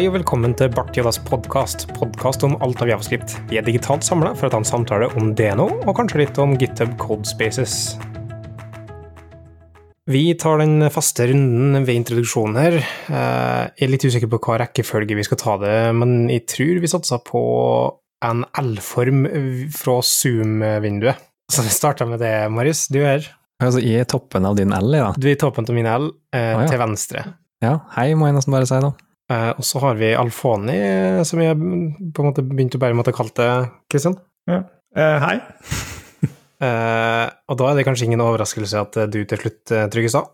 Hei og velkommen til Bart Jodas podkast, podkast om alt av javascript. Vi er digitalt samla for å ta en samtale om DNO, og kanskje litt om GitHub Codespaces. Vi tar den faste runden ved introduksjonen her. Eh, Jeg er litt usikker på hva rekkefølge vi skal ta det, men jeg tror vi satsa på en L-form fra Zoom-vinduet. Så vi starter med det, Marius. Du er her. Altså, jeg er toppen av din L, ja. Du er toppen av min L, eh, ah, ja. til venstre. Ja, hei, må jeg nesten bare si, da. Eh, og så har vi Alfoni, eh, som jeg på en måte begynte å bare måtte kalle det, Kristian. Ja. Eh, hei. Eh, og da er det kanskje ingen overraskelse at du til slutt uh, Tryggestad.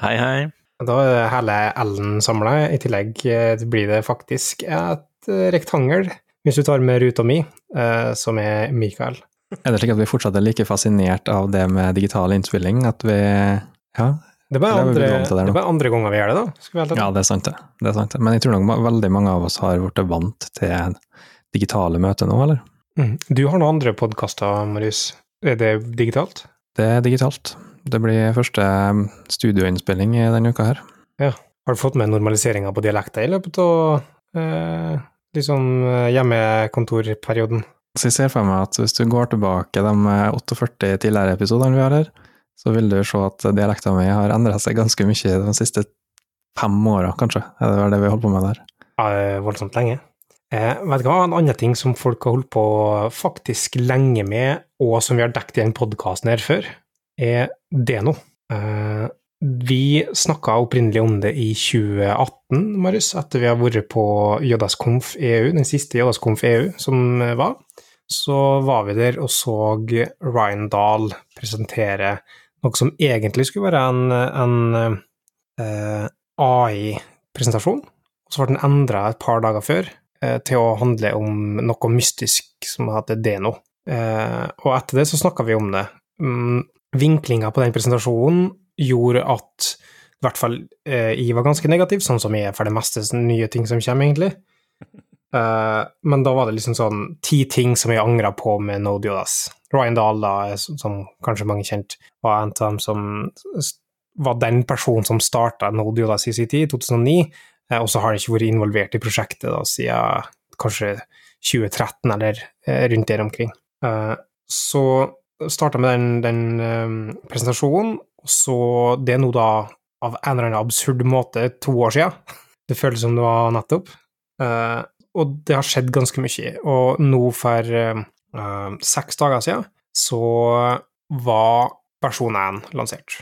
Hei, hei. Da er hele L-en samla. I tillegg blir det faktisk et rektangel, hvis du tar med ruta mi, eh, som er Mikael. Er det slik at vi fortsatt er like fascinert av det med digital innspilling at vi Ja, Det er andre, det andre ganger vi gjør det, da. Ja det er sant, det. det er sant. det. Men jeg tror nok veldig mange av oss har blitt vant til digitale møter nå, eller? Mm. Du har noen andre podkaster, Marius. Er det digitalt? Det er digitalt. Det blir første um, studioinnspilling i denne uka her. Ja. Har du fått med normaliseringa på dialekta i løpet av eh, liksom eh, hjemmekontorperioden? Så jeg ser for meg at hvis du går tilbake de eh, 48 tidligere episodene vi har her, så vil du se at dialekta mi har endra seg ganske mye de siste fem åra, kanskje. Det vel det vi holder på med der? Ja, voldsomt lenge. Eh, vet du hva, en annen ting som folk har holdt på faktisk lenge med, og som vi har dekket i den podkasten her før, er Deno. Eh, vi snakka opprinnelig om det i 2018, Marius, etter vi har vært på JSKonf EU, den siste JSKonf EU som var. Så var vi der og så Ryan Dahl presentere noe som egentlig skulle være en, en eh, AI-presentasjon, og så ble den endra et par dager før eh, til å handle om noe mystisk som heter Deno. Eh, og etter det så snakka vi om det. Mm, Vinklinga på den presentasjonen gjorde at i hvert fall eh, jeg var ganske negativ, sånn som jeg er for det meste nye ting som kommer, egentlig. Eh, men da var det liksom sånn ti ting som jeg angra på med Node.js. Ryan Dahl, da, som som kanskje mange kjent, var en av dem som var den personen som starta Node.js i sin tid, i 2009, Uh, og så har han ikke vært involvert i prosjektet da, siden kanskje 2013, eller uh, rundt der omkring. Eh, så starta med den, den um, presentasjonen, og så Det er nå da av en eller annen absurd måte to år siden. Det føles som det var nettopp. Eh, og det har skjedd ganske mye. Og nå for eh, eh, seks dager siden så var versjon 1 lansert.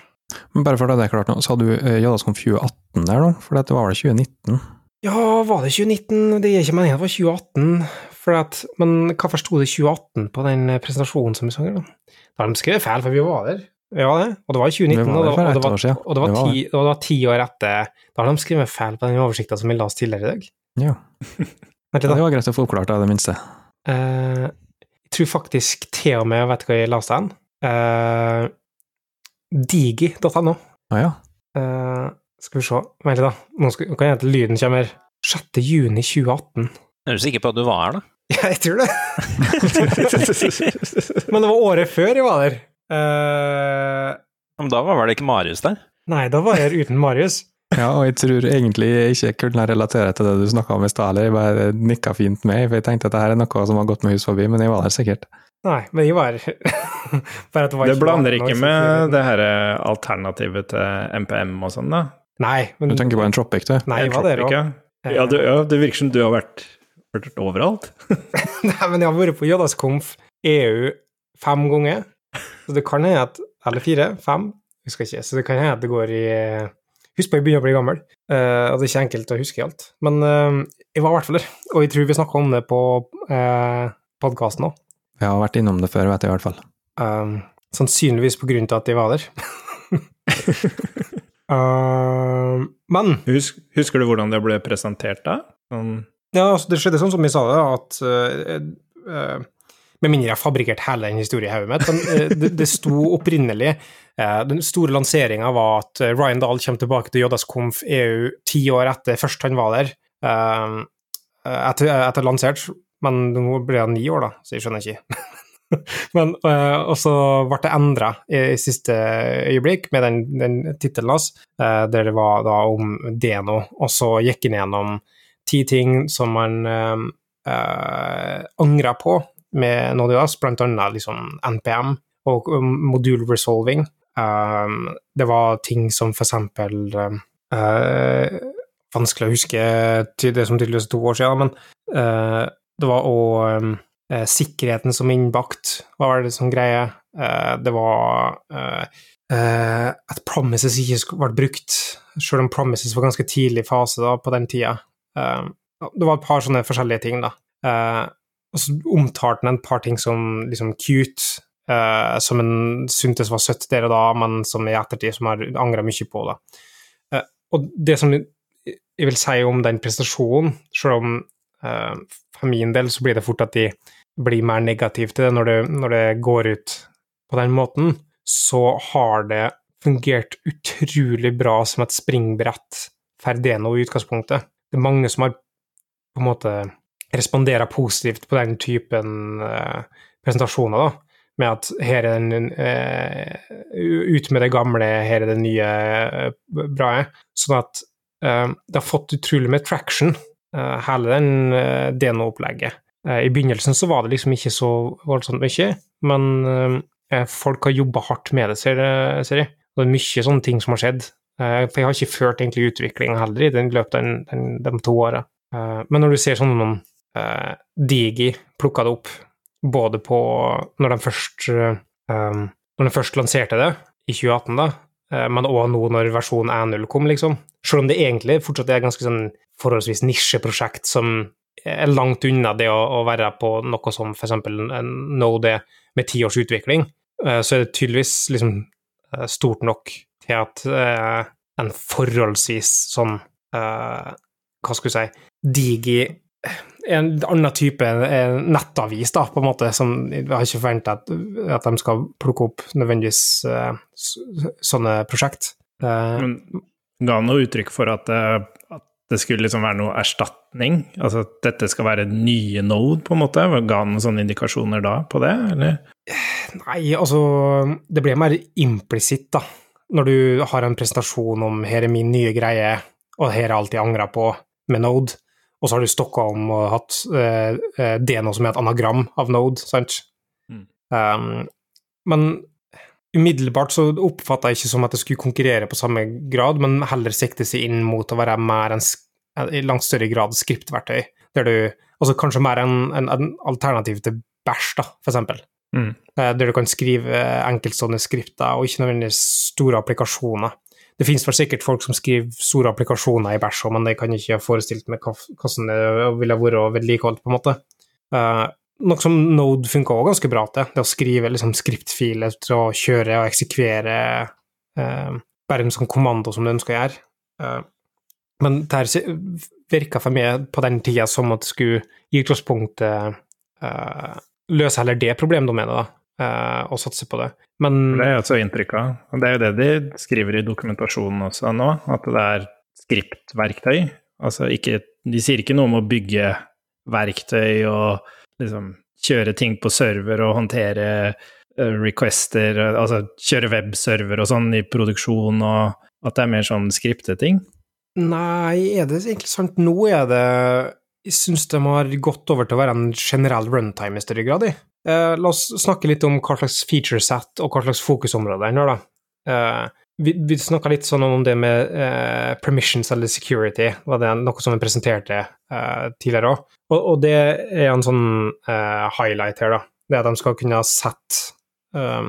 Men bare for at det er klart nå, så hadde du uh, JSKonf 2018 der, da? For det var vel 2019? Ja, var det 2019? Det er ikke meningen det var 2018. For at, men hvorfor sto det 2018 på den presentasjonen som vi sang? Da Da har de skrevet feil, for vi var der. Ja, det. Og det var i 2019, var og, det, og, det var, og, det var var ti, og det var ti år etter. Da har de skrevet feil på den oversikta som vi la oss tidligere i dag. Ja. Vent ja. da. Det var greit å få oppklart, da, i det minste. Uh, jeg tror faktisk til og med Vet du hva jeg leste den? Uh, Digi.no. Ah, ja. uh, skal vi se Vent litt, da. Nå skal, kan jeg hente lyden kommer. 6. juni 2018. Er du sikker på at du var her, da? Ja, jeg tror det. Men det var året før jeg var der. Uh, Men da var vel ikke Marius der? nei, da var jeg her uten Marius. Ja, og jeg tror egentlig jeg ikke kunne relatere til det du snakka om i stad, jeg bare nikka fint med, for jeg tenkte at det her er noe som har gått meg hus forbi, men jeg var der sikkert. Nei, men jeg var. Bare at det var Det blander ikke med det her alternativet til MPM og sånn, da? Nei, men Du tenker på en Tropic, du? Nei, jeg var der òg. Ja. Ja, du, ja, det virker som du har vært, vært overalt. Nei, men jeg har vært på JSKonf EU fem ganger. Så det kan hende at Eller fire? Fem? Husker ikke. Så det kan hende at det går i Husk på, jeg begynner å bli gammel, uh, og det er ikke enkelt å huske alt. Men uh, jeg var i hvert fall der, og jeg tror vi snakka om det på uh, podkasten òg. Jeg har vært innom det før, vet jeg i hvert fall. Um, sannsynligvis på grunn til at jeg var der. men Husk, husker du hvordan det ble presentert da? Um, Ja, altså, det skjedde sånn som jeg sa det, at eh, eh, Med mindre jeg har fabrikkert hele den historien i hodet mitt, men eh, det, det sto opprinnelig eh, Den store lanseringa var at eh, Ryan Dahl kommer tilbake til JSKonf EU ti år etter først han var der, etter, etter lansert, men nå ble han ni år, da, så jeg skjønner ikke. Men, og så ble det endra i, i siste øyeblikk med den, den tittelen hans, der det var da om Deno, og så gikk han gjennom ti ting som han øh, angrer på med Node.js, blant annet liksom NPM og um, modul resolving. Um, det var ting som for eksempel uh, Vanskelig å huske til det som tydeligvis er to år siden, men uh, det var òg um, sikkerheten som innbakt, var det som greie? Uh, det var at promises ikke ble brukt, selv om promises var ganske tidlig fase da, på den tida. det var et par sånne forskjellige ting, da. Og så omtalte han et par ting som liksom cute, Uh, som en syntes var søtt der og da, men som i ettertid som har angra mye på. Da. Uh, og det som jeg vil si om den prestasjonen, selv om uh, for min del så blir det fort at de blir mer negative til det når det, når det går ut på den måten, så har det fungert utrolig bra som et springbrett for det i utgangspunktet. Det er mange som har på en måte responderer positivt på den typen presentasjoner, da med at her er den uh, Ut med det gamle, her er det nye uh, bra. Sånn at uh, det har fått utrolig med traction, hele den uh, DNO-opplegget. I begynnelsen så var det liksom ikke så voldsomt mye, men folk har jobba hardt med det, ser, ser jeg. Og det er mye sånne ting som har skjedd. for jeg har ikke ført egentlig utviklinga heller i den løpet av de to åra. men når du ser sånn noen Digi plukka det opp både på Når de først, um, når de først lanserte det, i 2018, da, uh, men òg nå når versjon 1.0 kom, liksom. Selv om det egentlig fortsatt er ganske sånn forholdsvis nisjeprosjekt som er langt unna det å, å være på noe som f.eks. Node med ti års utvikling, uh, så er det tydeligvis liksom uh, stort nok til at en forholdsvis sånn Hva skal vi si Digi en annen type nettavis, da, på en måte, som jeg har ikke forventa at, at, de skal plukke opp nødvendigvis uh, sånne prosjekt. Uh, Men ga han noe uttrykk for at, at, det skulle liksom være noe erstatning? Altså at dette skal være nye node, på en måte? Ga han noen sånne indikasjoner da på det, eller? Nei, altså Det blir mer implisitt, da. Når du har en presentasjon om 'her er min nye greie', og 'her er alt jeg angrer på' med Node og så har du stokka om og hatt uh, det noe som er et anagram av Node, sant? Mm. Um, men umiddelbart så oppfatta jeg ikke som at det skulle konkurrere på samme grad, men heller sikte seg inn mot å være mer en, i langt større grad skriptverktøy, der du Altså kanskje mer en, en, en alternativ til bæsj, da, for eksempel. Mm. Uh, der du kan skrive enkeltstående skripter, og ikke nødvendigvis store applikasjoner. Det finnes vel sikkert folk som skriver store applikasjoner i bæsj, men jeg kan ikke ha forestilt meg hvordan det ville vært vedlikeholdt, på en måte. Uh, noe som Node funka òg ganske bra til, det å skrive liksom, skriptfiler til å kjøre og eksekvere uh, bare en sånn kommando som du ønsker å gjøre. Uh, men det her virka for meg på den tida som at det skulle i utgangspunktet uh, løse heller det problemdomenet, da og satse på det. Men Det er også inntrykk av. Og det er jo det de skriver i dokumentasjonen også nå, at det er skriptverktøy. Altså ikke De sier ikke noe om å bygge verktøy og liksom kjøre ting på server og håndtere uh, requester, altså kjøre webserver og sånn i produksjon, og at det er mer sånn skripteting? Nei, er det egentlig sant? Nå er det Jeg syns de har gått over til å være en generell runtime i større grad, i. Eh, la oss snakke litt om hva slags featureset og hva slags fokusområder den har. Eh, vi vi snakka litt sånn om det med eh, permissions eller security, var det noe som vi presenterte tidligere òg. Og, og, det er en sånn highlight her, da. Det at de skal kunne ha sett eh,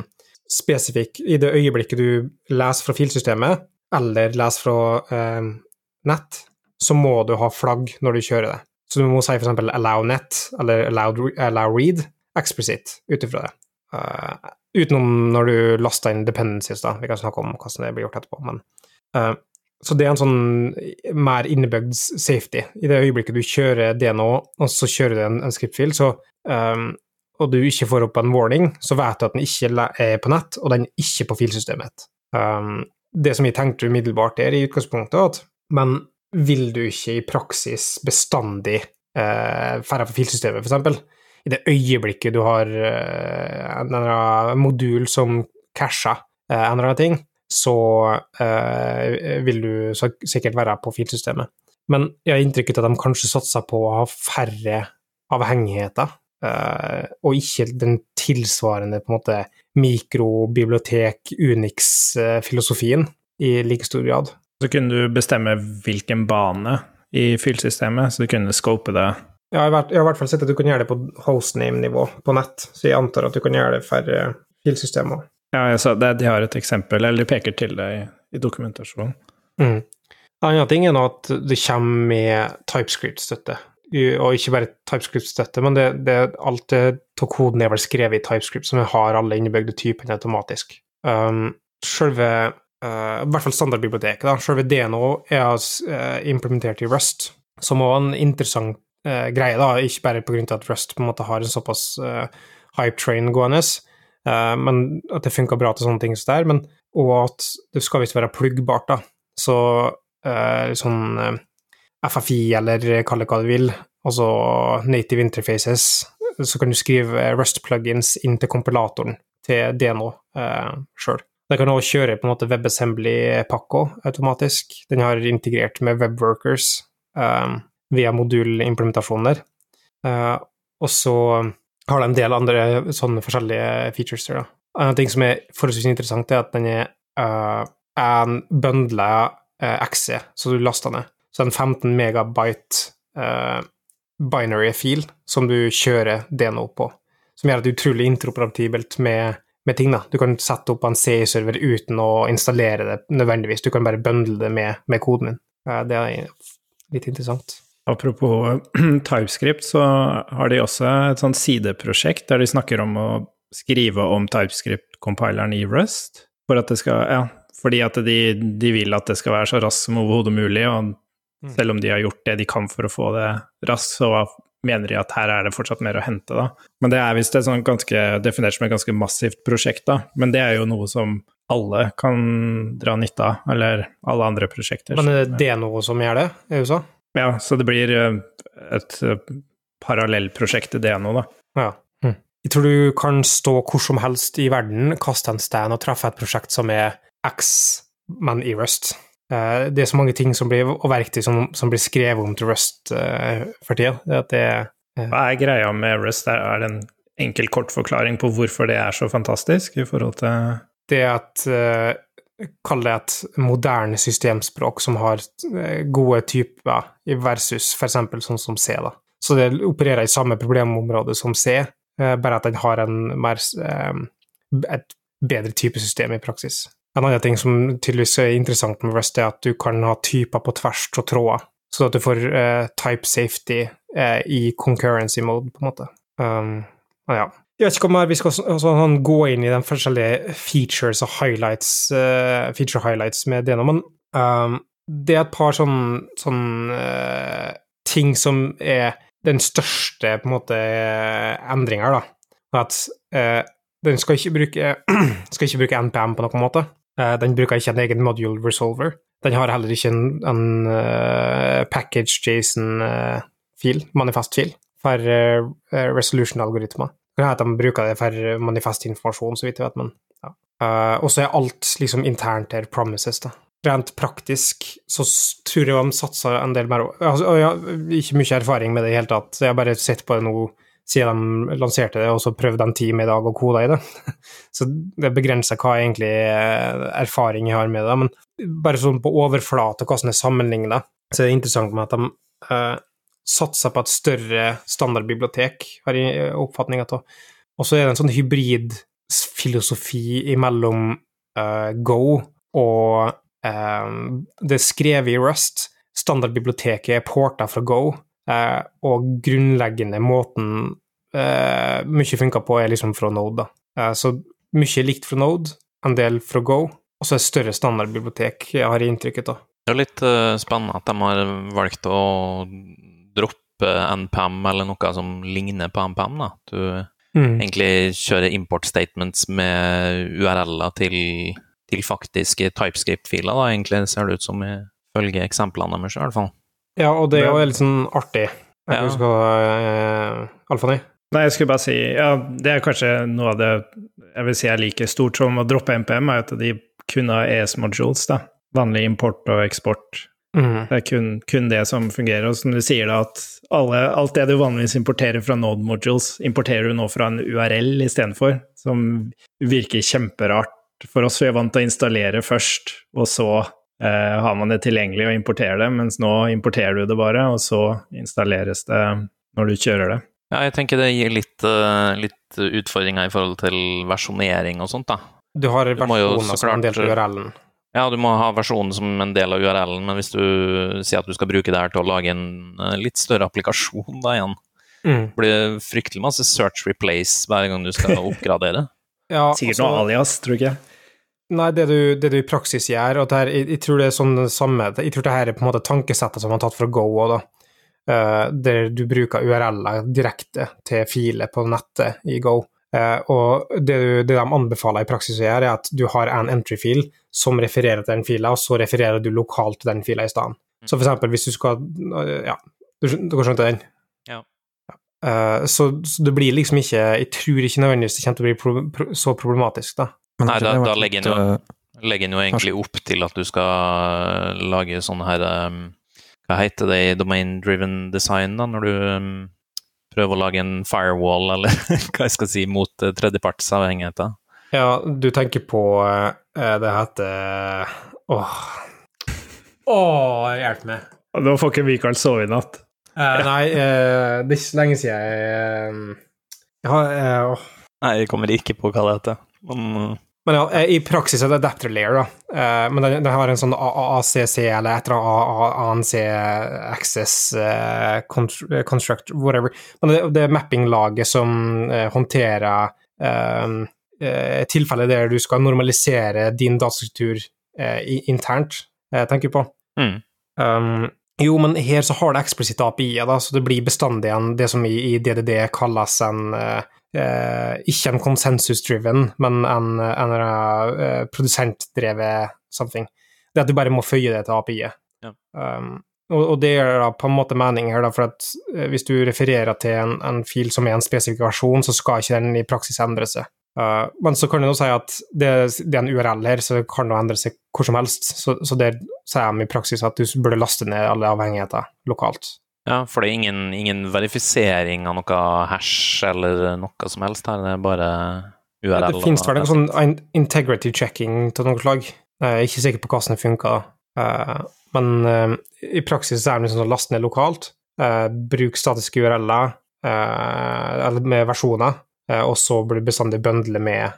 spesifikk I det øyeblikket du leser fra filsystemet, eller leser fra nett, så må du ha flagg når du kjører det. Så du må si f.eks. allow net, eller allow read, eksplisitt ut ifra det. Uh, utenom når du laster inn dependencies, da. Vi kan snakke om hvordan det blir gjort etterpå. Men, uh, så det er en sånn mer innebygd safety. I det øyeblikket du kjører nå, og så kjører du en, en scriptfil, så um, og du ikke får opp en warning, så vet du at den ikke er på nett, og den er ikke på filsystemet. Um, det som jeg tenkte umiddelbart, er i utgangspunktet at men vil du ikke i praksis bestandig eh, færre på filsystemet, eksempel, i det øyeblikket du har uh, en eller annen modul som casher uh, en eller annen ting, så uh, vil du sikkert være på filsystemet. Men jeg har inntrykk av at de kanskje satser på å ha færre avhengigheter, eh, og ikke den tilsvarende på en måte mikrobibliotek, Unix-filosofien i like stor grad. Så kunne du bestemme hvilken bane i filsystemet, så du kunne scope det. Ja, jeg har, i hvert fall sett at du kan gjøre det på hostname-nivå på nett, så jeg antar at du kan gjøre det for eh, filsystemer. Ja, jeg sa det, de har et eksempel, eller de peker til det i, i dokumentasjonen. Mm. En annen ting er nå at det kommer med TypeScript-støtte. Og ikke bare TypeScript-støtte, men det, det, alt det av koden er vel skrevet i TypeScript, som har alle innebygde typene automatisk. Um, selve uh, I hvert fall standardbiblioteket, da. Selve DNO er uh, implementert i Rust, som òg er en interessant uh, greie, da. Ikke bare av at Rust på en måte har en såpass uh, hype train gående, uh, men at det funker bra til sånne ting som det er, men og at det skal visst være pluggbart, da. Så eh, sånn eh, FFI, eller kall det hva du vil, altså native interfaces, så kan du skrive Rust-plugins inn til kompilatoren til DNO eh, sjøl. Den kan også kjøre på en måte WebAssembly-pakka automatisk. Den har integrert med WebWorkers eh, via modulimplementasjoner. der. og så har det en del andre sånne forskjellige features der, da. En ting som er forholdsvis interessant, er at den er uh, en bøndla uh, XE, så du laster ned. Så en 15 megabyte uh, binary fil som du kjører DNO på, som gjør at det er utrolig interoperabelt med, med ting. da. Du kan sette opp en CI-server uten å installere det nødvendigvis, du kan bare bøndle det med, med koden din. Uh, det er litt interessant. Apropos TypeScript, så har de også et sånt sideprosjekt der de snakker om å skrive om TypeScript-compileren i Rust. For at det skal, ja, fordi at de, de vil at det skal være så raskt som overhodet mulig, og selv om de har gjort det de kan for å få det raskt, så mener de at her er det fortsatt mer å hente, da. Men det er visst et sånn ganske, definert som et ganske massivt prosjekt, da. Men det er jo noe som alle kan dra nytte av, eller alle andre prosjekter. Men er det noe som gjør det i USA? Ja, så det blir eh, et eh, parallellprosjekt til nå, da. Ja. Mm. Jeg tror du kan stå hvor som helst i verden, kaste en stand og treffe et prosjekt som er X, men i Rust. Eh, Det er så mange ting som blir, og verktøy som, som blir skrevet om til Rust for tida. Det at det Hva er greia med Rust? Er er det en enkel kortforklaring på hvorfor det er så fantastisk i forhold til det et eh, Kall det et moderne systemspråk som har eh, gode typer versus f.eks. sånn som C. da. Så det opererer i samme problemområde som C, eh, bare at den har mer, eh, et bedre typesystem i praksis. En annen ting som tydeligvis er interessant med Rust, er at du kan ha typer på tvers av tråder, så at du får type safety i concurrency mode, på en måte. Um, ja. Jeg vet ikke om vi skal sånn, gå inn i de forskjellige features og highlights, uh, feature highlights med det men um, det er et par sånn, sånn uh, ting som er den største på en måte endringa, da. At uh, den skal ikke bruke skal ikke bruke NPM på noen måte. Eh, den bruker ikke en egen module resolver. Den har heller ikke en, en eh, package JSON-fil, manifest-fil, for eh, resolution-algoritmer. Hende at de bruker det for manifestinformasjon, så vidt jeg vet, men ja. Uh, og så er alt liksom internt her promises, da. Rent praktisk så tror jeg de satser en del mer altså, Jeg har ikke mye erfaring med det i det hele tatt, så jeg har bare sett på det nå siden de lanserte det, og så prøvde en time i dag og koda i det. Så det begrenser hva egentlig eh, erfaring jeg har med det. Men bare sånn på overflate, hvordan jeg sammenligner det, så er det interessant med at de eh, satser på et større standardbibliotek, har jeg eh, oppfatninga av. Og så er det en sånn hybridfilosofi imellom uh, Go og eh, Det skrevet i Rust. Standardbiblioteket er porta fra Go, uh, og grunnleggende måten uh, mye funker på, er liksom fra Node. Da. Så mye er likt fra Node, en del fra Go, og så det større standardbibliotek, jeg har inntrykket av. Det er litt spennende at de har valgt å droppe NPM eller noe som ligner på NPM. da. Du Mm. egentlig kjører import statements med URL-er til, til faktiske TypeScript-filer, da, egentlig ser det ut som ifølge eksemplene deres, i hvert fall. Ja, og det er jo litt sånn artig. Jeg Ja. husker uh, Alfani. Nei, jeg skulle bare si ja, det er kanskje noe av det jeg vil si er like stort som å droppe NPM, er at de kun har ES modules, da. Vanlig import og eksport Mm. Det er kun, kun det som fungerer. Og som du sier, da, at alle, alt det du vanligvis importerer fra Node modules, importerer du nå fra en URL istedenfor, som virker kjemperart for oss. Vi er vant til å installere først, og så eh, har man det tilgjengelig og importerer det, mens nå importerer du det bare, og så installeres det når du kjører det. Ja, jeg tenker det gir litt, eh, litt utfordringer i forhold til versjonering og sånt, da. Du har versjoner som en del av URL-en. Ja, du må ha versjonen som en del av URL-en, men hvis du sier at du skal bruke det her til å lage en eh, litt større applikasjon da igjen, Mm. blir det fryktelig masse search replace hver gang du skal oppgradere. Ja, Sikkert altså- noe alias, tror jeg ikke. Nei, det du, det du i praksis gjør, og det her, jeg, jeg tror det er sånn det samme Jeg tror det her er på en måte tankesettet som man har tatt fra Go òg, da. Uh, der du bruker URL-er direkte til filer på nettet i Go. Eh, og det, du, det de anbefaler i praksis å gjøre, er at du har en entry-fil som refererer til den fila, og så refererer du lokalt til den fila i stedet. Så for eksempel hvis du skal Ja, du dere skjønte den? Ja. Uh, så, så det blir liksom ikke Jeg tror ikke nødvendigvis det kommer til å bli pro, pro, så problematisk, da. Men Nei, da- da legger en jo- eh, Legger jo egentlig opp til at du skal lage sånn her um, Hva heter det i domain driven design, da, når du um, prøver å lage en firewall, eller hva jeg skal si, mot uh, tredjepartsavhengigheter? Ja, du tenker på eh, Det heter Åh Åh, hjelp meg. Da får ikke Mikael sove i natt. Eh, nei, eh, det er ikke så lenge siden jeg eh, jeg har, eh. Nei, jeg kommer ikke på hva det heter. Men uh, Men ja, eh, i praksis er det adapter layer, da. Eh, men den, den har en sånn AACC eller et eller annet ANC access eh, construct, whatever. Men det, det er mappinglaget som håndterer eh, tilfeller der du skal normalisere din datastruktur internt, eh, tenker jeg på. mm. Um, jo, men her så har det eksplisitt API-er, da, så det blir bestandig en, det som i, i DDD kalles en eh, eh, Ikke en konsensus-driven, men en, en eh, produsentdrevet something. Det at du bare må føye det til API-et. Ja. Um, og, og det gjør da på en måte mening her, da, for at eh, hvis du refererer til en, en fil som er en spesifikasjon, så skal ikke den i praksis endre seg. Uh, men så kan du nå si at det, det er en URL her, så det kan det endre seg hvor som helst. Så, så der sier de i praksis at du burde laste ned alle avhengigheter lokalt. Ja, for det er ingen, ingen verifisering av noe hash eller noe som helst her, det er bare URL. det finnes vel noe sånn integrity checking til noe slag. Jeg er ikke sikker på hvordan det funker. Uh, men uh, i praksis er det liksom sånn last ned lokalt, uh, bruk statiske URL-er, eller med versjoner, og så blir det bestandig bøndlet med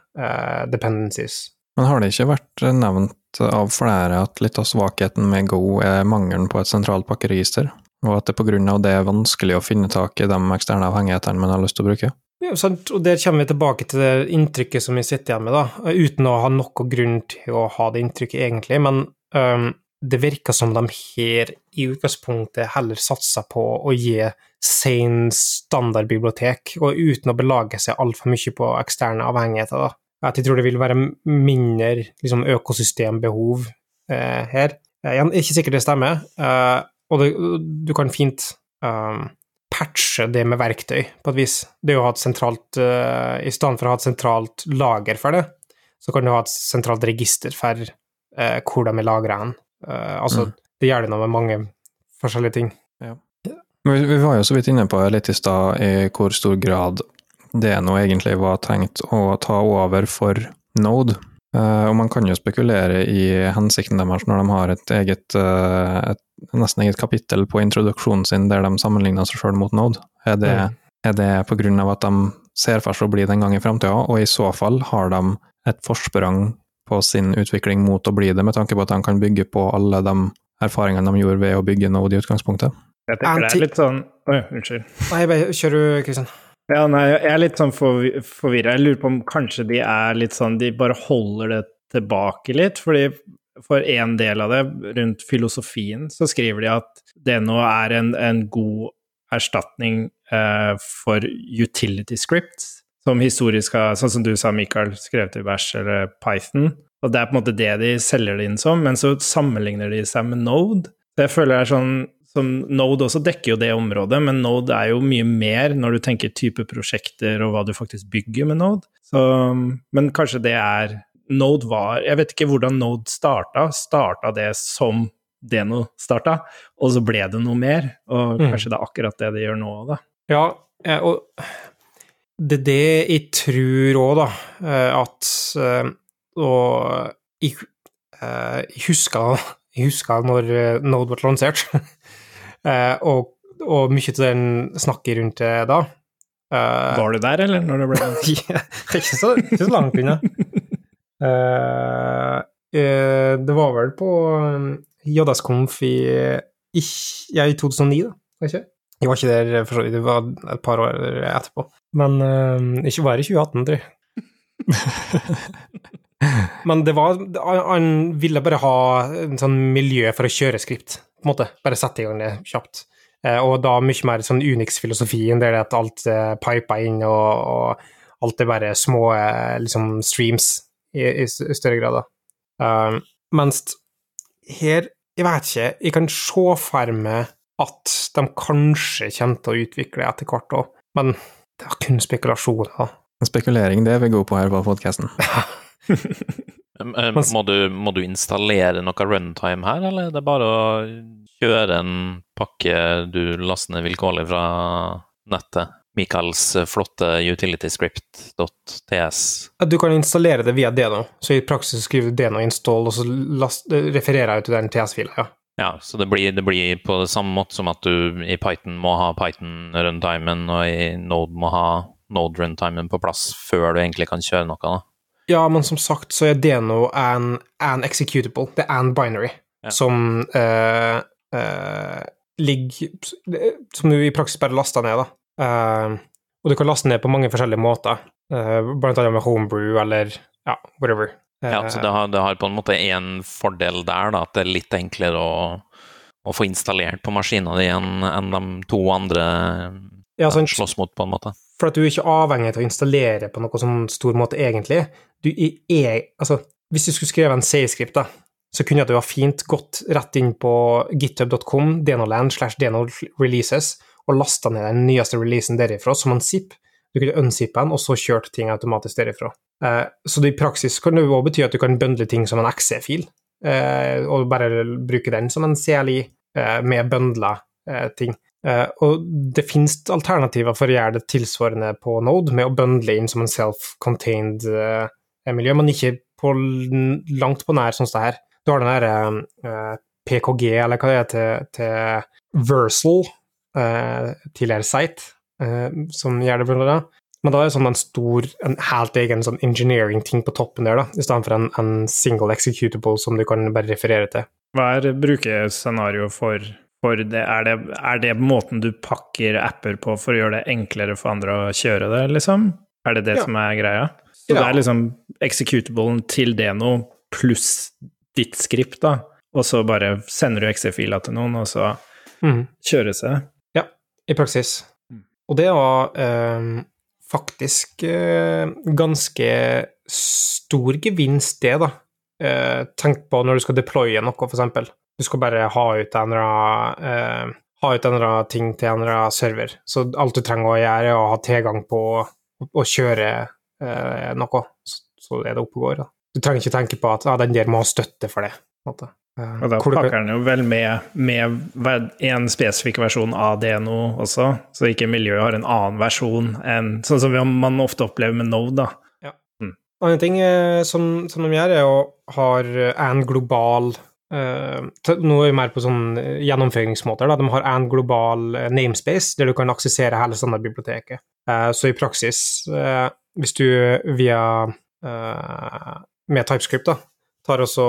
dependencies. Men har det ikke vært nevnt av flere at litt av svakheten med Go er mangelen på et sentralt pakkeregister, og at det av det er vanskelig å finne tak i de eksterne avhengighetene man har lyst til å bruke? Ja, sant, og der kommer vi tilbake til det inntrykket som vi sitter igjen med, da, uten å ha noe grunn til å ha det inntrykket egentlig, men um, det virker som de her i utgangspunktet heller satser på å gi sane standardbibliotek, og uten å belage seg altfor mye på eksterne avhengigheter, da. At jeg tror det vil være mindre liksom, økosystembehov eh, her. Jeg er ikke sikkert det stemmer, eh, og det, du kan fint um, patche det med verktøy, på et vis. Det å ha et sentralt uh, I stedet for å ha et sentralt lager for det, så kan du ha et sentralt register for uh, hvor de er lagra hen. Uh, altså, Mm. det gjør det noe med mange forskjellige ting. Men Vi, vi var jo så vidt inne på litt i stad i hvor stor grad det nå egentlig var tenkt å ta over for Node. Eh, og man kan jo spekulere i hensikten deres når de har et eget, eh, et, nesten eget kapittel på introduksjonen sin der de sammenligner seg sjøl mot Node. Er det, Mm. er det på grunn av at de ser for seg å bli det en gang i framtida, og i så fall har de et forsprang på sin utvikling mot å bli det, med tanke på at de kan bygge på alle de erfaringene de gjorde ved å bygge Node i utgangspunktet? Jeg tenker det er litt sånn Oi, unnskyld. Nei, bare kjør du, Kristian. Ja, nei, jeg er litt sånn forvirra. Jeg lurer på om kanskje de er litt sånn De bare holder det tilbake litt. fordi for en del av det, rundt filosofien, så skriver de at det nå er en, en god erstatning eh, for utility scripts, som historisk har, sånn som du sa, Michael, skrevet i vers eller Python. Og det er på en måte det de selger det inn som, men så sammenligner de seg med Node. Det føler jeg er sånn som Node også dekker jo det området, men Node er jo mye mer når du tenker type prosjekter og hva du faktisk bygger med Node. Så, men kanskje det er Node var Jeg vet ikke hvordan Node starta. Starta det som Deno starta, og så ble det noe mer. Og Mm. kanskje det er akkurat det det gjør nå, da. Ja, eh, og det er det jeg tror òg, da, eh, at eh, Og jeg, jeg husker jeg husker når Node ble lansert, og, og mye til den snakket rundt det da. Eh, Var du der, eller? Når det ble Ja, ikke, så, ikke så langt unna. Uh, uh, det var vel på um, JS-konf i, i, ja, i 2009, da. var Ikke? Jeg var ikke der for så vidt, det var et par år etterpå. Men uh, ikke var det i 2018, tror jeg. Men det var Han ville bare ha en sånn miljø for å kjøre skript, på en måte. Bare sette i gang det kjapt. Eh, Og da mye mer sånn Unix-filosofien, der det at alt er pipa inn, og, og alt er bare små eh, liksom streams i, i i større grad. Um, mens her, jeg vet ikke, jeg kan se for meg at de kanskje kommer til å utvikle etter hvert òg, men det er kun spekulasjoner. Spekulering, det vi gode på her på podkasten. Eh, Må du, må du installere noe runtime her, eller er det bare å kjøre en pakke du laster ned vilkårlig fra nettet? Michaels eh, flotte utilityscript.ts. Du kan installere det via Deno, så i praksis skriver du Deno install, og så last, refererer jeg til den TS-fila. ja. Ja, så det blir, det blir på samme måte som at du i Python må ha Python-runtimen, og i Node må ha Node-runtimen på plass før du egentlig kan kjøre noe. da. Ja, men som sagt så er DNO an, an executable, det er an binary, Ja. som uh, uh, ligger Som du i praksis bare laster ned, da. Uh, og du kan laste ned på mange forskjellige måter, blant annet med homebrew eller ja, whatever. Ja, så det har, det har på en måte en fordel der, da, at det er litt enklere å, å få installert på maskina di enn en de to andre Ja, sånn, slåss mot, på en måte. For at du er ikke avhengig av å installere på noe sånn stor måte, egentlig. Du er, altså, hvis du skulle skrevet en C-skript, da, så kunne du ha fint gått rett inn på github.com, dnoland slash dnoreleases, og lasta ned den nyeste releasen derifra som en zip. Du kunne unzippe den, og så kjørt ting automatisk derifra. Eh, så i praksis kan det også bety at du kan bøndle ting som en XE-fil, eh, og bare bruke den som en CLI eh, med bøndla eh, ting. Eh, og det finnes alternativer for å gjøre det tilsvarende på Node, med å bøndle inn som en self-contained uh, miljø, men ikke på langt på nær sånn som det her. Du har den der uh, PKG, eller hva det er, til, til Versal, eh, tidligere Site, eh, som gjør det blant. Men da er det sånn en stor, en helt egen sånn engineering-ting på toppen der, da, i stedet for en, en single executable som du kan bare referere til. Hva er brukerscenario for, for det? Er, det? er det måten du pakker apper på for å gjøre det enklere for andre å kjøre det, liksom? Er det det Ja. som er greia? Så det er liksom executablen til Deno pluss ditt skript, da, og så bare sender du XE-fila til noen, og så mm. kjøres det? i praksis. Mm. Og det var eh, faktisk eh, ganske stor gevinst, det, da. Eh, tenk på når du skal deploye noe, eksempel. Du skal bare ha ut en eller eh, ha ut en ting til en eller annen server. Så alt du trenger å gjøre, er å ha tilgang på å kjøre eh, noe, så, så er det oppe og går. Da. Du trenger ikke tenke på at ah, den der må ha støtte for det. måte. Eh, Og da pakker den jo vel med, med en spesifikk versjon av DNO også, så ikke miljøet har en annen versjon enn Sånn som man ofte opplever med Node, da. Annen ting eh, som, som de gjør, er å ha en global Uh, Nå er vi mer på sånn eh, gjennomføringsmåter. Da. De har en global eh, namespace der du kan aksessere hele standardbiblioteket. Uh, så i praksis, uh, hvis du via eh, med TypeScript da, tar også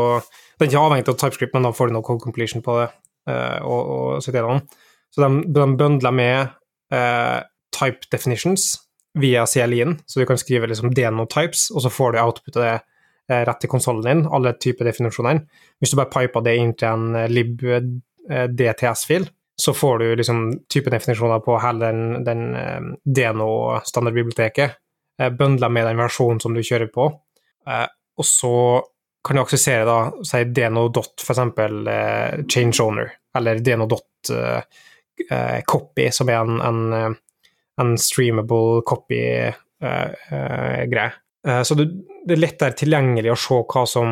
Det er ikke avhengig av TypeScript, men da får du noe code completion på det. eh, og, og så, de, de bøndler med eh, type definitions via CLI-en, så du kan skrive liksom denotypes, og så får du outputet det eh, rett til konsollen din, alle typer definisjoner. Hvis du bare piper det inn til en eh, lib eh, så får du liksom typedefinisjoner på hele den, den Deno-standardbiblioteket, eh, bøndla med den versjonen som du kjører på. Og så kan du aksessere da, si dno. eh, change owner, eller dno. copy, som er en, en, en streamable copy-greie. Eh, så det, det er lettere tilgjengelig å se hva som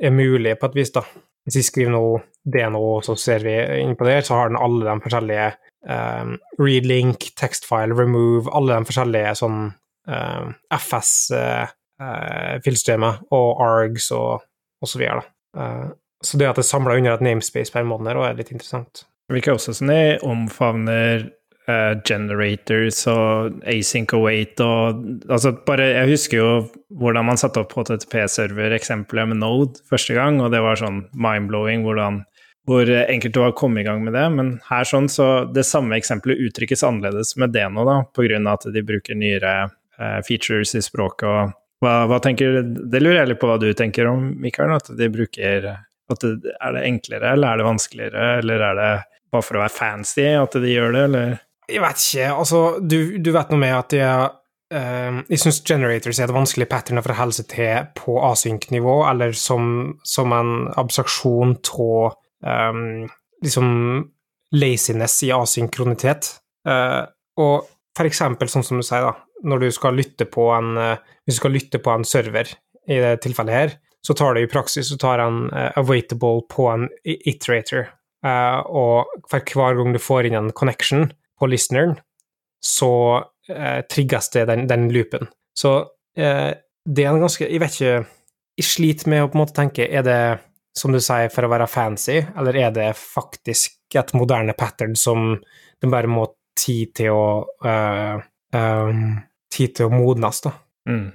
er mulig, på et vis, da. hvis vi skriver noe DNO, så ser vi inn på det, så har den alle de forskjellige um, read link, textfile, remove, alle de forskjellige sånn um, FS-filsystemet uh, og ARGs og, og så videre. Uh, så det at det er samla under et namespace per måned, er litt interessant. Det virker også som omfavner uh, generators og async await og Altså, bare Jeg husker jo hvordan man satte opp HTTP-server-eksempelet med Node første gang, og det var sånn mind-blowing hvordan hvor enkelt det var kommet i gang med det. Men her sånn, så det samme eksempelet uttrykkes annerledes med det nå, da, på grunn av at de bruker nyere uh, features i språket. og hva, hva, tenker, Det lurer jeg litt på hva du tenker om, Mikael, at de bruker at det, Er det enklere, eller er det vanskeligere, eller er det bare for å være fancy at de gjør det, eller? Jeg vet ikke. Altså, du, du vet noe med at de er Uh, jeg syns generators er et vanskelig pattern å forholde seg til på async-nivå, eller som, som, en abstraksjon av um, liksom laziness i asynkronitet. Uh, og for eksempel sånn som du sier, da, når du skal lytte på en, uh, hvis du skal lytte på en server, i det tilfellet her, så tar det i praksis så tar en awaitable på en iterator. og for hver gang du får inn en connection på listeneren, så eh, trigges det den, den loopen. Så eh, det er en ganske Jeg vet ikke Jeg sliter med å på en måte tenke Er det, som du sier, for å være fancy, eller er det faktisk et moderne pattern som den bare må tid til å eh, um, Tid til å modnes, da. Mm.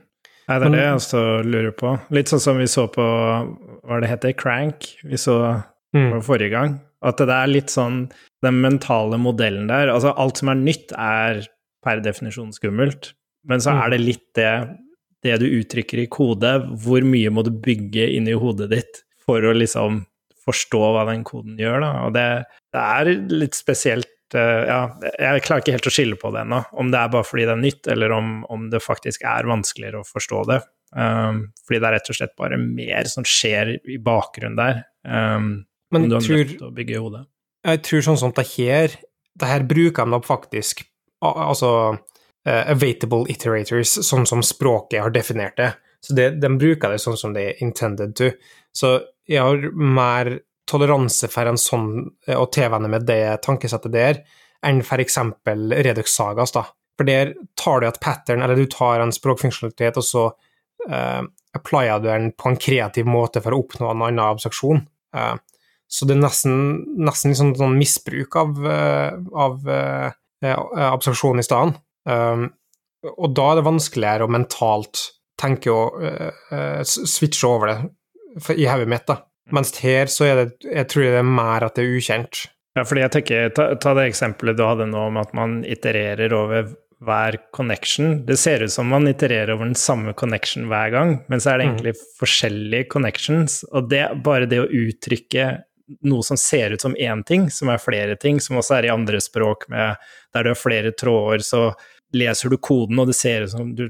Nei, det er det jeg også lurer på. Litt sånn som vi så på Hva det heter? Crank? Vi så mm. forrige gang. At det er litt sånn Den mentale modellen der Altså, alt som er nytt, er per definisjon skummelt. Men så er det mm. litt det, det du uttrykker i kode. Hvor mye må du bygge inni hodet ditt for å liksom forstå hva den koden gjør, da. Og det, det er litt spesielt eh, ja, jeg klarer ikke helt å skille på det ennå, om det er bare fordi det er nytt, eller om, om det faktisk er vanskeligere å forstå det. Um, fordi det er rett og slett bare mer som skjer i bakgrunnen der. Um, Men du har tror, å bygge hodet. Jeg tror sånn som det her, det her bruker de faktisk altså uh, available iterators, sånn som språket har definert det. Så det, de bruker det sånn som det er intended to. Så jeg har mer toleranse for en sånn, eh, å tilvenne med det tankesettet der, enn eksempel Redux Sagas, da. For der tar du et pattern, eller du tar en språkfunksjonalitet, og så uh, applyer du den på en kreativ måte for å oppnå en annen abstraksjon. Uh, så det er nesten, nesten liksom sånn misbruk av, uh, av Eh, abstraksjon i stedet. Um, og da er det vanskeligere å mentalt tenke å uh, switche over det i hodet mitt, da. Mens her så er det Jeg tror det er mer at det er ukjent. Ja, fordi jeg tenker, ta, ta det eksempelet du hadde nå om at man itererer over hver connection. Det ser ut som man itererer over den samme connection hver gang, men så er det mm. egentlig mm. forskjellige connections. Og det, bare det å uttrykke noe som ser ut som én ting, som er flere ting, som også er i andre språk, med, der du har flere tråder, så leser du koden, og det ser ut som du,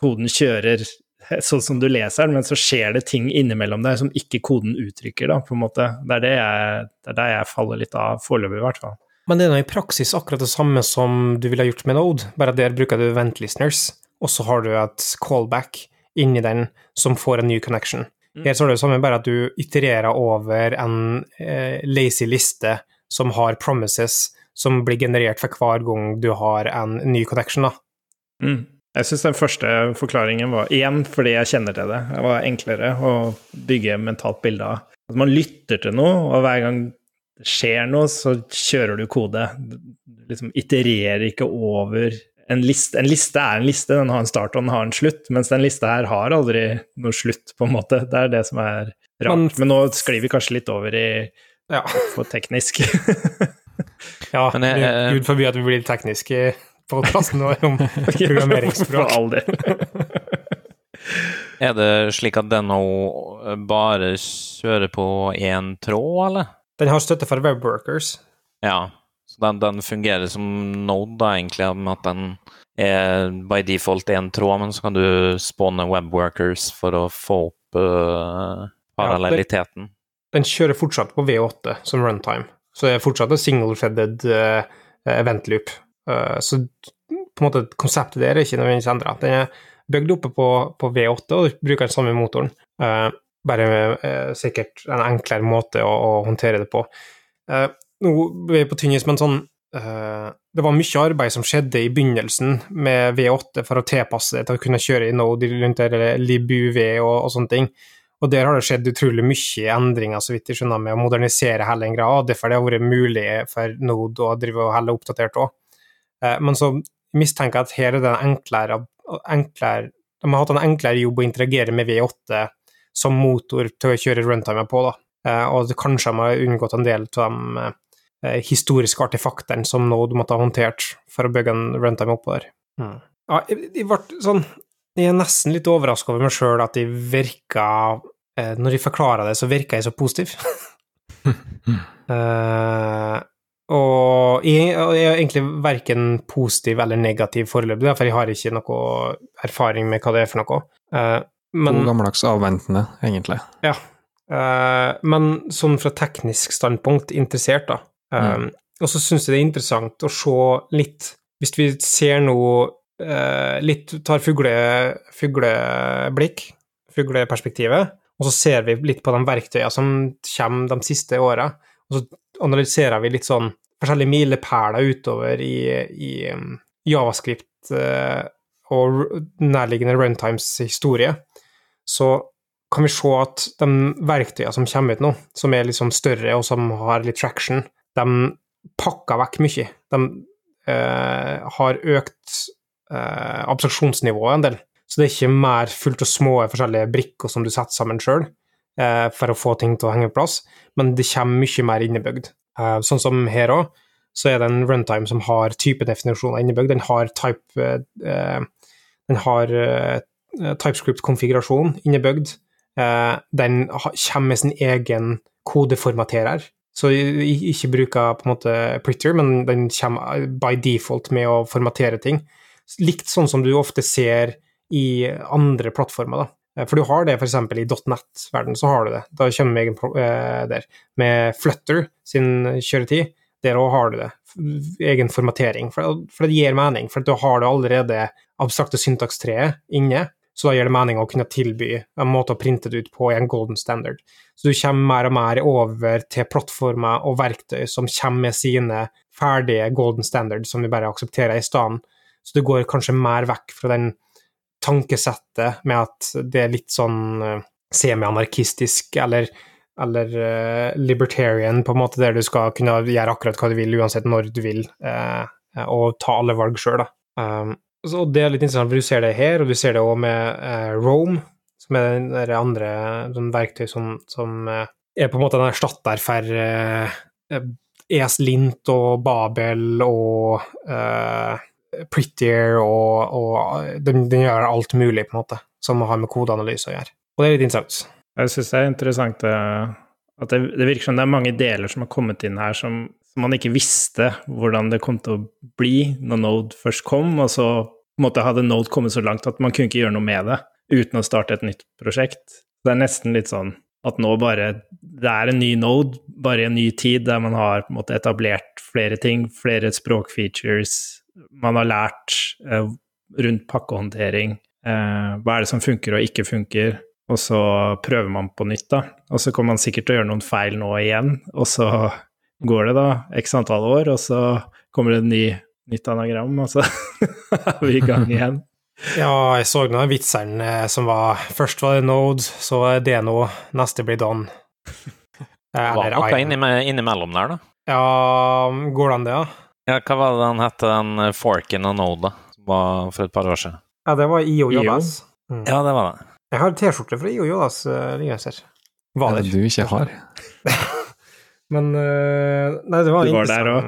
koden kjører sånn som du leser den, men så skjer det ting innimellom der som ikke koden uttrykker, da, på en måte. Det er det jeg, det er der jeg faller litt av foreløpig, i hvert fall. Men det er nå i praksis akkurat det samme som du ville gjort med Node, bare der bruker du vent listeners, og så har du et callback inni den som får en ny connection. Her så er det jo samme, bare at du itererer over en eh, lazy liste som har promises som blir generert for hver gang du har en ny connection, da. Mm. Jeg syns den første forklaringen var igjen fordi jeg kjenner til det. Det var enklere å bygge mentalt bilde av. At man lytter til noe, og hver gang det skjer noe, så kjører du kode. Du liksom itererer ikke over en liste, en liste, er en liste, den har en start og den har en slutt, mens den lista her har aldri noe slutt, på en måte. Det er det som er rart. Men, Men nå sklir vi kanskje litt over i ja. for teknisk. ja, Men jeg, gud forby at vi blir tekniske på plassen nå om programmeringsspråk. For all del. er det slik at den nå bare kjører på én tråd, eller? Den har støtte for webworkers. Ja, så den, den, fungerer som Node, da, egentlig, med at den er by default én tråd, men så kan du spåne webworkers for å få opp uh, parallelliteten. Ja, den, den, kjører fortsatt på V8 som runtime, så det er fortsatt en single-fedded uh, event loop. Uh, så på en måte konseptet der er ikke nødvendigvis endra. Den er bygd oppe på, på, V8 og bruker den samme motoren. Uh, bare med, sikkert en enklere måte å, å håndtere det på. Eh, nå er vi på tynn is, men sånn uh, Det var mye arbeid som skjedde i begynnelsen med V8 for å tilpasse det til å kunne kjøre i Node rundt der, LibUV og, og sånne ting. Og der har det skjedd utrolig mye endringer, så vidt jeg skjønner, med å modernisere hele den greia. Derfor det har vært mulig for Node å drive og holde oppdatert òg. Eh, men så mistenker jeg at her er det enklere, enklere De har hatt en enklere jobb å interagere med V8 som motor til å kjøre runtimer på, da. Eh, og kanskje de har unngått en del av de historiske artefaktene som Node måtte ha håndtert for å bygge en runtime oppå der. Mm. Ja, jeg, jeg ble sånn Jeg er nesten litt overraska over meg sjøl at de virka Når de forklarer det, så virker jeg så positiv. uh, og jeg, jeg, er egentlig verken positiv eller negativ foreløpig, for jeg har ikke noe erfaring med hva det er for noe. Uh, men, God gammeldags avventende, egentlig. Ja. Uh, men sånn fra teknisk standpunkt interessert, da. Um. Og så syns jeg det er interessant å se litt Hvis vi ser noe uh, litt Tar fugle, fugleblikk, fugleperspektivet, og så ser vi litt på de verktøyene som kommer de siste åra, og så analyserer vi litt sånn forskjellige milepæler utover i, i um, Javascript uh, og nærliggende runtimes historie, så kan vi se at de verktøyene som kommer ut nå, som er liksom større og som har litt traction, de pakker vekk mye. De eh, har økt eh, abstraksjonsnivået en del. Så det er ikke mer fullt og små forskjellige brikker som du setter sammen sjøl eh, for å få ting til å henge på plass, men det kommer mye mer innebygd. Uh, sånn som her òg, så er det en runtime som har typedefinisjoner innebygd. Den har type uh, Den har uh, TypeScript-konfigurasjon innebygd. den kommer med sin egen kodeformaterer. Så ikke bruker på en måte Pritter, men den kommer by default med å formatere ting. Likt sånn som du ofte ser i andre plattformer. da. Eh, for du har det f.eks. i .net-verden, så har du det. Da kommer vi uh, der. Med Flutter sin kjøretid, der òg har du det. Egen formatering. For, for, det gir mening. For du har det allerede abstrakte syntakstreet inne, så da gir det mening å kunne tilby en måte å printe det ut på i en golden standard. Så du kommer mer og mer over til plattformer og verktøy som kommer med sine ferdige golden standard, som vi bare aksepterer i stedet. Så du går kanskje mer vekk fra den tankesettet med at det er litt sånn uh, semi-anarkistisk eller, eller uh, libertarian, på en måte, der du skal kunne gjøre akkurat hva du vil, uansett når du vil, uh, og ta alle valg sjøl, da. Um, så det er litt interessant, for du ser det her, og du ser det òg med Rome, som er det andre sånn verktøy som, som er på en måte en erstatter for ES-Lint og Babel og prettier, og, og den, den, gjør alt mulig, på en måte, som har med kodeanalyse å gjøre. Og det er litt interessant. Jeg syns det er interessant eh, at det, det, virker som det er mange deler som har kommet inn her som, man ikke visste hvordan det kom til å bli når Node først kom, og så på en måte hadde Node kommet så langt at man kunne ikke gjøre noe med det uten å starte et nytt prosjekt. Det er nesten litt sånn at nå bare Det er en ny node, bare i en ny tid, der man har på en måte etablert flere ting, flere språkfeatures, man har lært eh, rundt pakkehåndtering. Eh, hva er det som funker og ikke funker? Og så prøver man på nytt, da. Og så kommer man sikkert til å gjøre noen feil nå igjen, og så går det da x antall år, og så kommer det en ny, nytt anagram, og så er vi i gang igjen. Ja, jeg så noen vitser eh, som var Først var det Node, så er det noe, neste blir Don. Var det noe innimellom der, da? Ja, går det an, det, da? Ja, hva var det den het, den eh, Forken og Node, da? Som var for et par år siden? Ja, det var IO Jodas. Mm. Ja, det var det. Jeg har T-skjorte fra IO Jodas uh, liggende her. er det du ikke har? Men Nei, det var Du var der òg?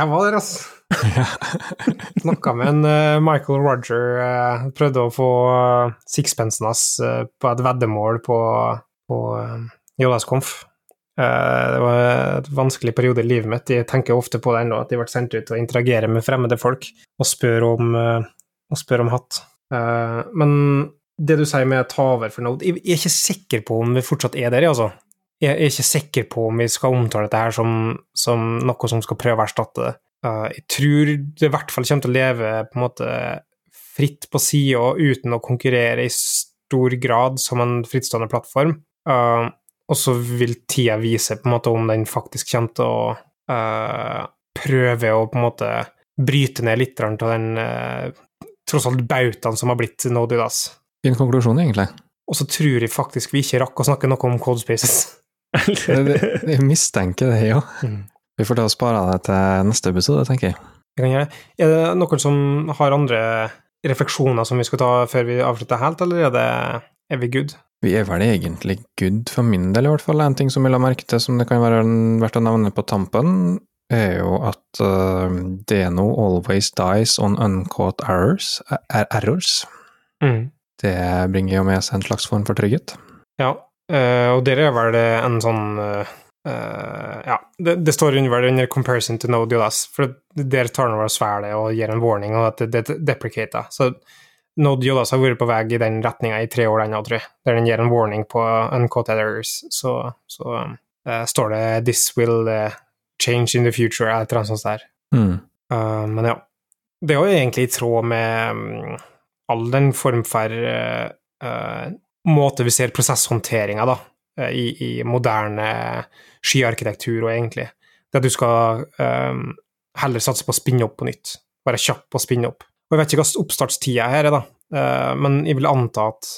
Jeg var der, altså. Snakka med en uh, Michael Roger. Uh, prøvde å få uh, sixpensen hans på et veddemål på, på. Eh, det var en vanskelig periode i livet mitt. Jeg tenker ofte på det ennå, at jeg ble sendt ut og interagere med fremmede folk og spør om, og spør om hatt. Men det du sier med å ta over for Node, jeg er ikke sikker på om vi fortsatt er der, altså. Jeg er ikke sikker på om vi skal omtale dette her som, som noe som skal prøve å erstatte det. Jeg tror det i hvert fall kommer til å leve på en måte fritt på sida uten å konkurrere i stor grad som en frittstående plattform. Uh, og så vil tida vise på en måte om den faktisk kommer til å uh, prøve å på en måte bryte ned litt av den uh, tross alt bautaen som har blitt Nodidas. Fin konklusjon, egentlig. Og så tror jeg faktisk vi ikke rakk å snakke noe om Codespaces. Jeg mistenker det, ja. Mm. Vi får ta og spare det til neste episode, tenker jeg. Jeg kan gjøre. Er det noen som har andre refleksjoner som vi skal ta før vi avslutter helt, eller er, det, er vi good? Vi er vel egentlig good for min del, i hvert fall. En ting som vi la merke til som det kan være verdt å nevne på tampen, er jo at uh, Deno always dies on uncaught errors. Er errors. Mm. Det bringer jo med seg en slags form for trygghet. Ja, uh, og dere er vel en sånn uh, Ja, det, det, står under, under 'comparison to Node JS', for der tar den vel svelget og gir en warning, og at det, det deprecater. Så Node JS har vært på vei i den retninga i tre år ennå, tror jeg, der den gir en warning på uncaught errors. Så, så står det 'this will' change in the future, eller noe sånt der. Mm. Uh, men ja. Det er jo egentlig i tråd med um, all den form for uh, uh, måte vi ser prosesshåndteringa da, i, i, moderne skyarkitektur og egentlig. Det at du skal um, heller satse på å spinne opp på nytt. Være kjapp på å spinne opp. Og jeg vet ikke hva oppstartstida her er, da, men jeg vil anta at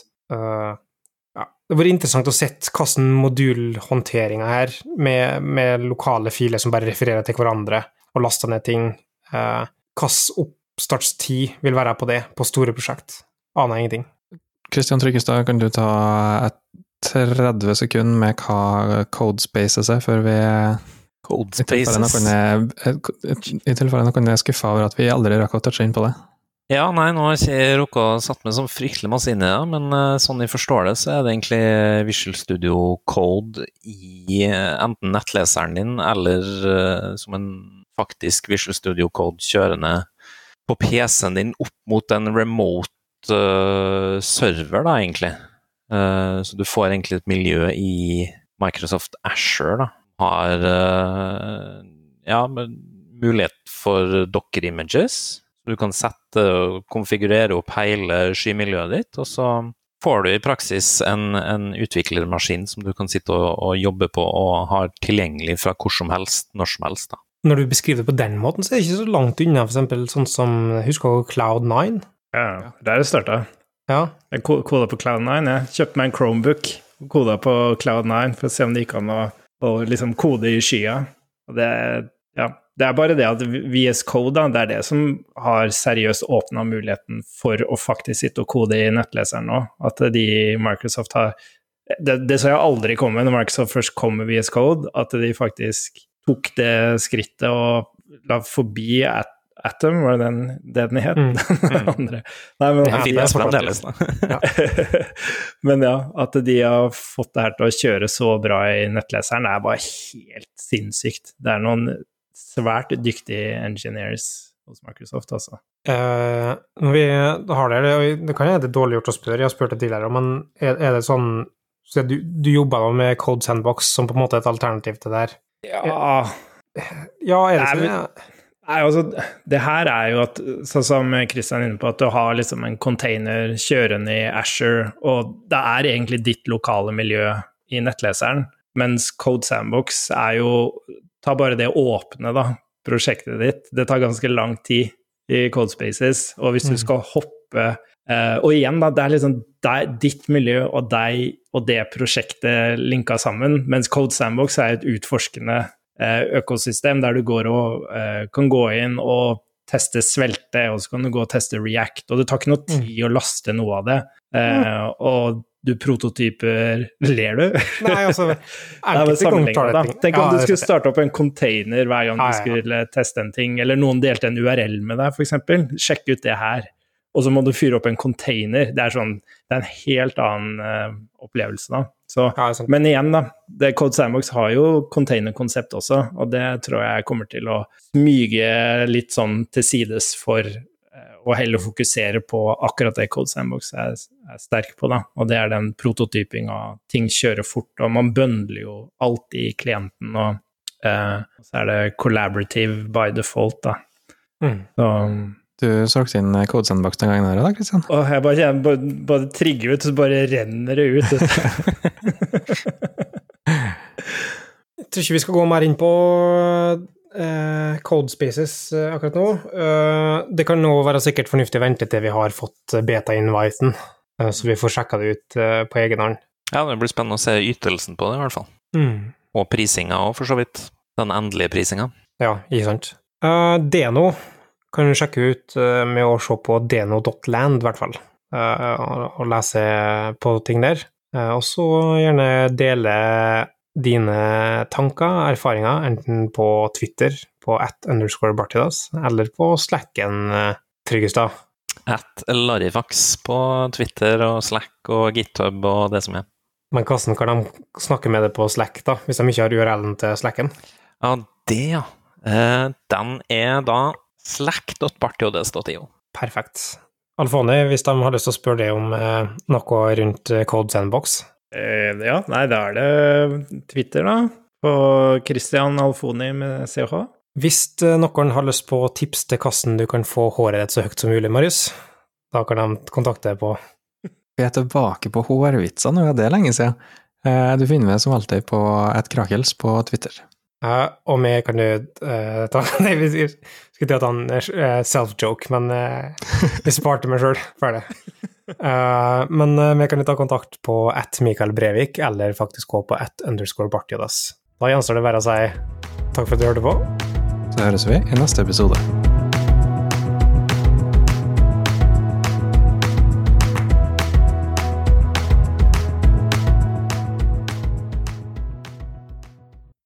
ja, det hadde vært interessant å se hvordan modulhåndteringa her, med, med, lokale filer som bare refererer til hverandre og laster ned ting, eh, hvilken oppstartstid vil være på det, på store prosjekt? Aner ingenting. Kristian Tryggestad, kan du ta et 30 sekunder med hva Codespaces er, før vi Codespaces. I tilfelle noen er skuffa over at vi aldri rakk å touche inn på det. Ja, nei, nå har jeg ikke rukka å satt meg så fryktelig masse inn i det, men uh, sånn jeg forstår det, så er det egentlig Visual Studio Code i uh, enten nettleseren din eller uh, som en faktisk Visual Studio Code kjørende på PC-en din opp mot en remote server, da, egentlig. Så du får egentlig et miljø i Microsoft Asher, da. Har ja, mulighet for docker images du kan sette og konfigurere opp hele skymiljøet ditt, og så får du i praksis en, en utviklermaskin som du kan sitte og, og, jobbe på og ha tilgjengelig fra hvor som helst, når som helst. da. Når du beskriver det på den måten, så er det ikke så langt unna f.eks. sånn som Husker du Cloud9? Ja, der det starta. Ja. Jeg koda på Cloud9. Jeg kjøpte meg en Chromebook og koda på Cloud9 for å se om det gikk an å, å liksom kode i skya. Og det, ja, det er bare det at VS Code da, det er det som har seriøst åpna muligheten for å faktisk sitte og kode i nettleseren nå. At de Microsoft har Det, det så jeg aldri komme når Microsoft først kom med VS Code, at de faktisk tok det skrittet og la forbi at Atom, var det den, det den het? Mm. den andre. Nei, men, det finnes fremdeles, da. men ja, at de har fått det her til å kjøre så bra i nettleseren, er bare helt sinnssykt. Det er noen svært dyktige engineers hos Microsoft, altså. Eh, når vi har det, det kan hende det er dårlig gjort å spørre, jeg har spurt det tidligere, men er, er det sånn så Du, du jobber da med Code Sandbox som på en måte et alternativ til det her? Ja Ja, er det sånn? Nei, altså, det her er jo at, sånn som Kristian er inne på, at du har liksom en container kjørende i Asher, og det er egentlig ditt lokale miljø i nettleseren, mens Code Sandbox er jo Ta bare det å åpne da, prosjektet ditt. Det tar ganske lang tid i Codespaces, og hvis du mm. skal hoppe eh, Og igjen, da, det er liksom deg, ditt miljø og deg og det prosjektet linka sammen, mens Code Sandbox er et utforskende uh, økosystem der du går og uh, kan gå inn og teste svelte, og så kan du gå og teste React, og det tar ikke noe mm. tid å laste noe av det. Mm. Og du prototyper Ler du? Nei, altså Tenk om du skulle starte opp en container hver gang du skulle teste en ting, eller noen delte en URL med deg, f.eks. Sjekk ut det her. Og så må du fyre opp en container. Det er, sånn, det er en helt annen uh, opplevelse, da. Så, men igjen, da. Det Code Sandbox har jo containerkonsept også, og det tror jeg kommer til å smyge litt sånn til sides for og heller fokusere på akkurat det Code Sandbox er, er sterk på, da. Og det er den prototypinga. Ting kjører fort, og man bøndler jo alt i klienten. Og eh, så er det collaborative by default, da. Mm. Så du solgte inn Code Sandbox den gangen her, da, Kristian? Åh, jeg bare kjenner bare, bare trigger ut, så bare renner det ut. Jeg tror ikke vi skal gå mer inn på eh, code spaces eh, akkurat nå. Eh, det kan nå være sikkert fornuftig å vente til vi har fått beta-inviten, eh, så vi får sjekka det ut eh, på egen hånd. Ja, det blir spennende å se ytelsen på det, i hvert fall. Mm. Og prisinga òg, for så vidt. Den endelige prisinga. Ja, ikke sant. Uh, Deno kan du sjekke ut eh, med å se på deno.land, i hvert fall, eh, og, lese på ting der. Eh, og så gjerne dele dine tanker, erfaringer, enten på Twitter, på at underscore Bartidas, eller på Slacken, Tryggestad. At Larifax på Twitter og Slack og GitHub og det som er. Men hvordan kan de snakke med deg på Slack, da, hvis de ikke har URL-en til Slacken? Ja, det, ja. Den er da slack.bartiodes.io. Perfekt. Alfoni, hvis de har lyst til å spørre deg om eh, noe rundt eh, Code Sandbox, Eh, ja, nei, da er det Twitter, da. På Christian Alfoni med CH. Hvis eh, noen har lyst på tips til hvordan du kan få håret ditt så høyt som mulig, Marius, da kan de kontakte deg på Vi er tilbake på hårvitser nå, det er lenge siden. Eh, Du finner meg som alltid på et krakels på Twitter. Ja, Og vi kan jo eh, ta Nei, vi skulle til å ta en self-joke, men eh, jeg sparte meg sjøl for det. Eh, men eh, vi kan ta kontakt på at Mikael Brevik, eller faktisk gå på at underscore Bartiodas. Da gjenstår det bare å si takk for at du hørte på. Så høres vi i neste episode.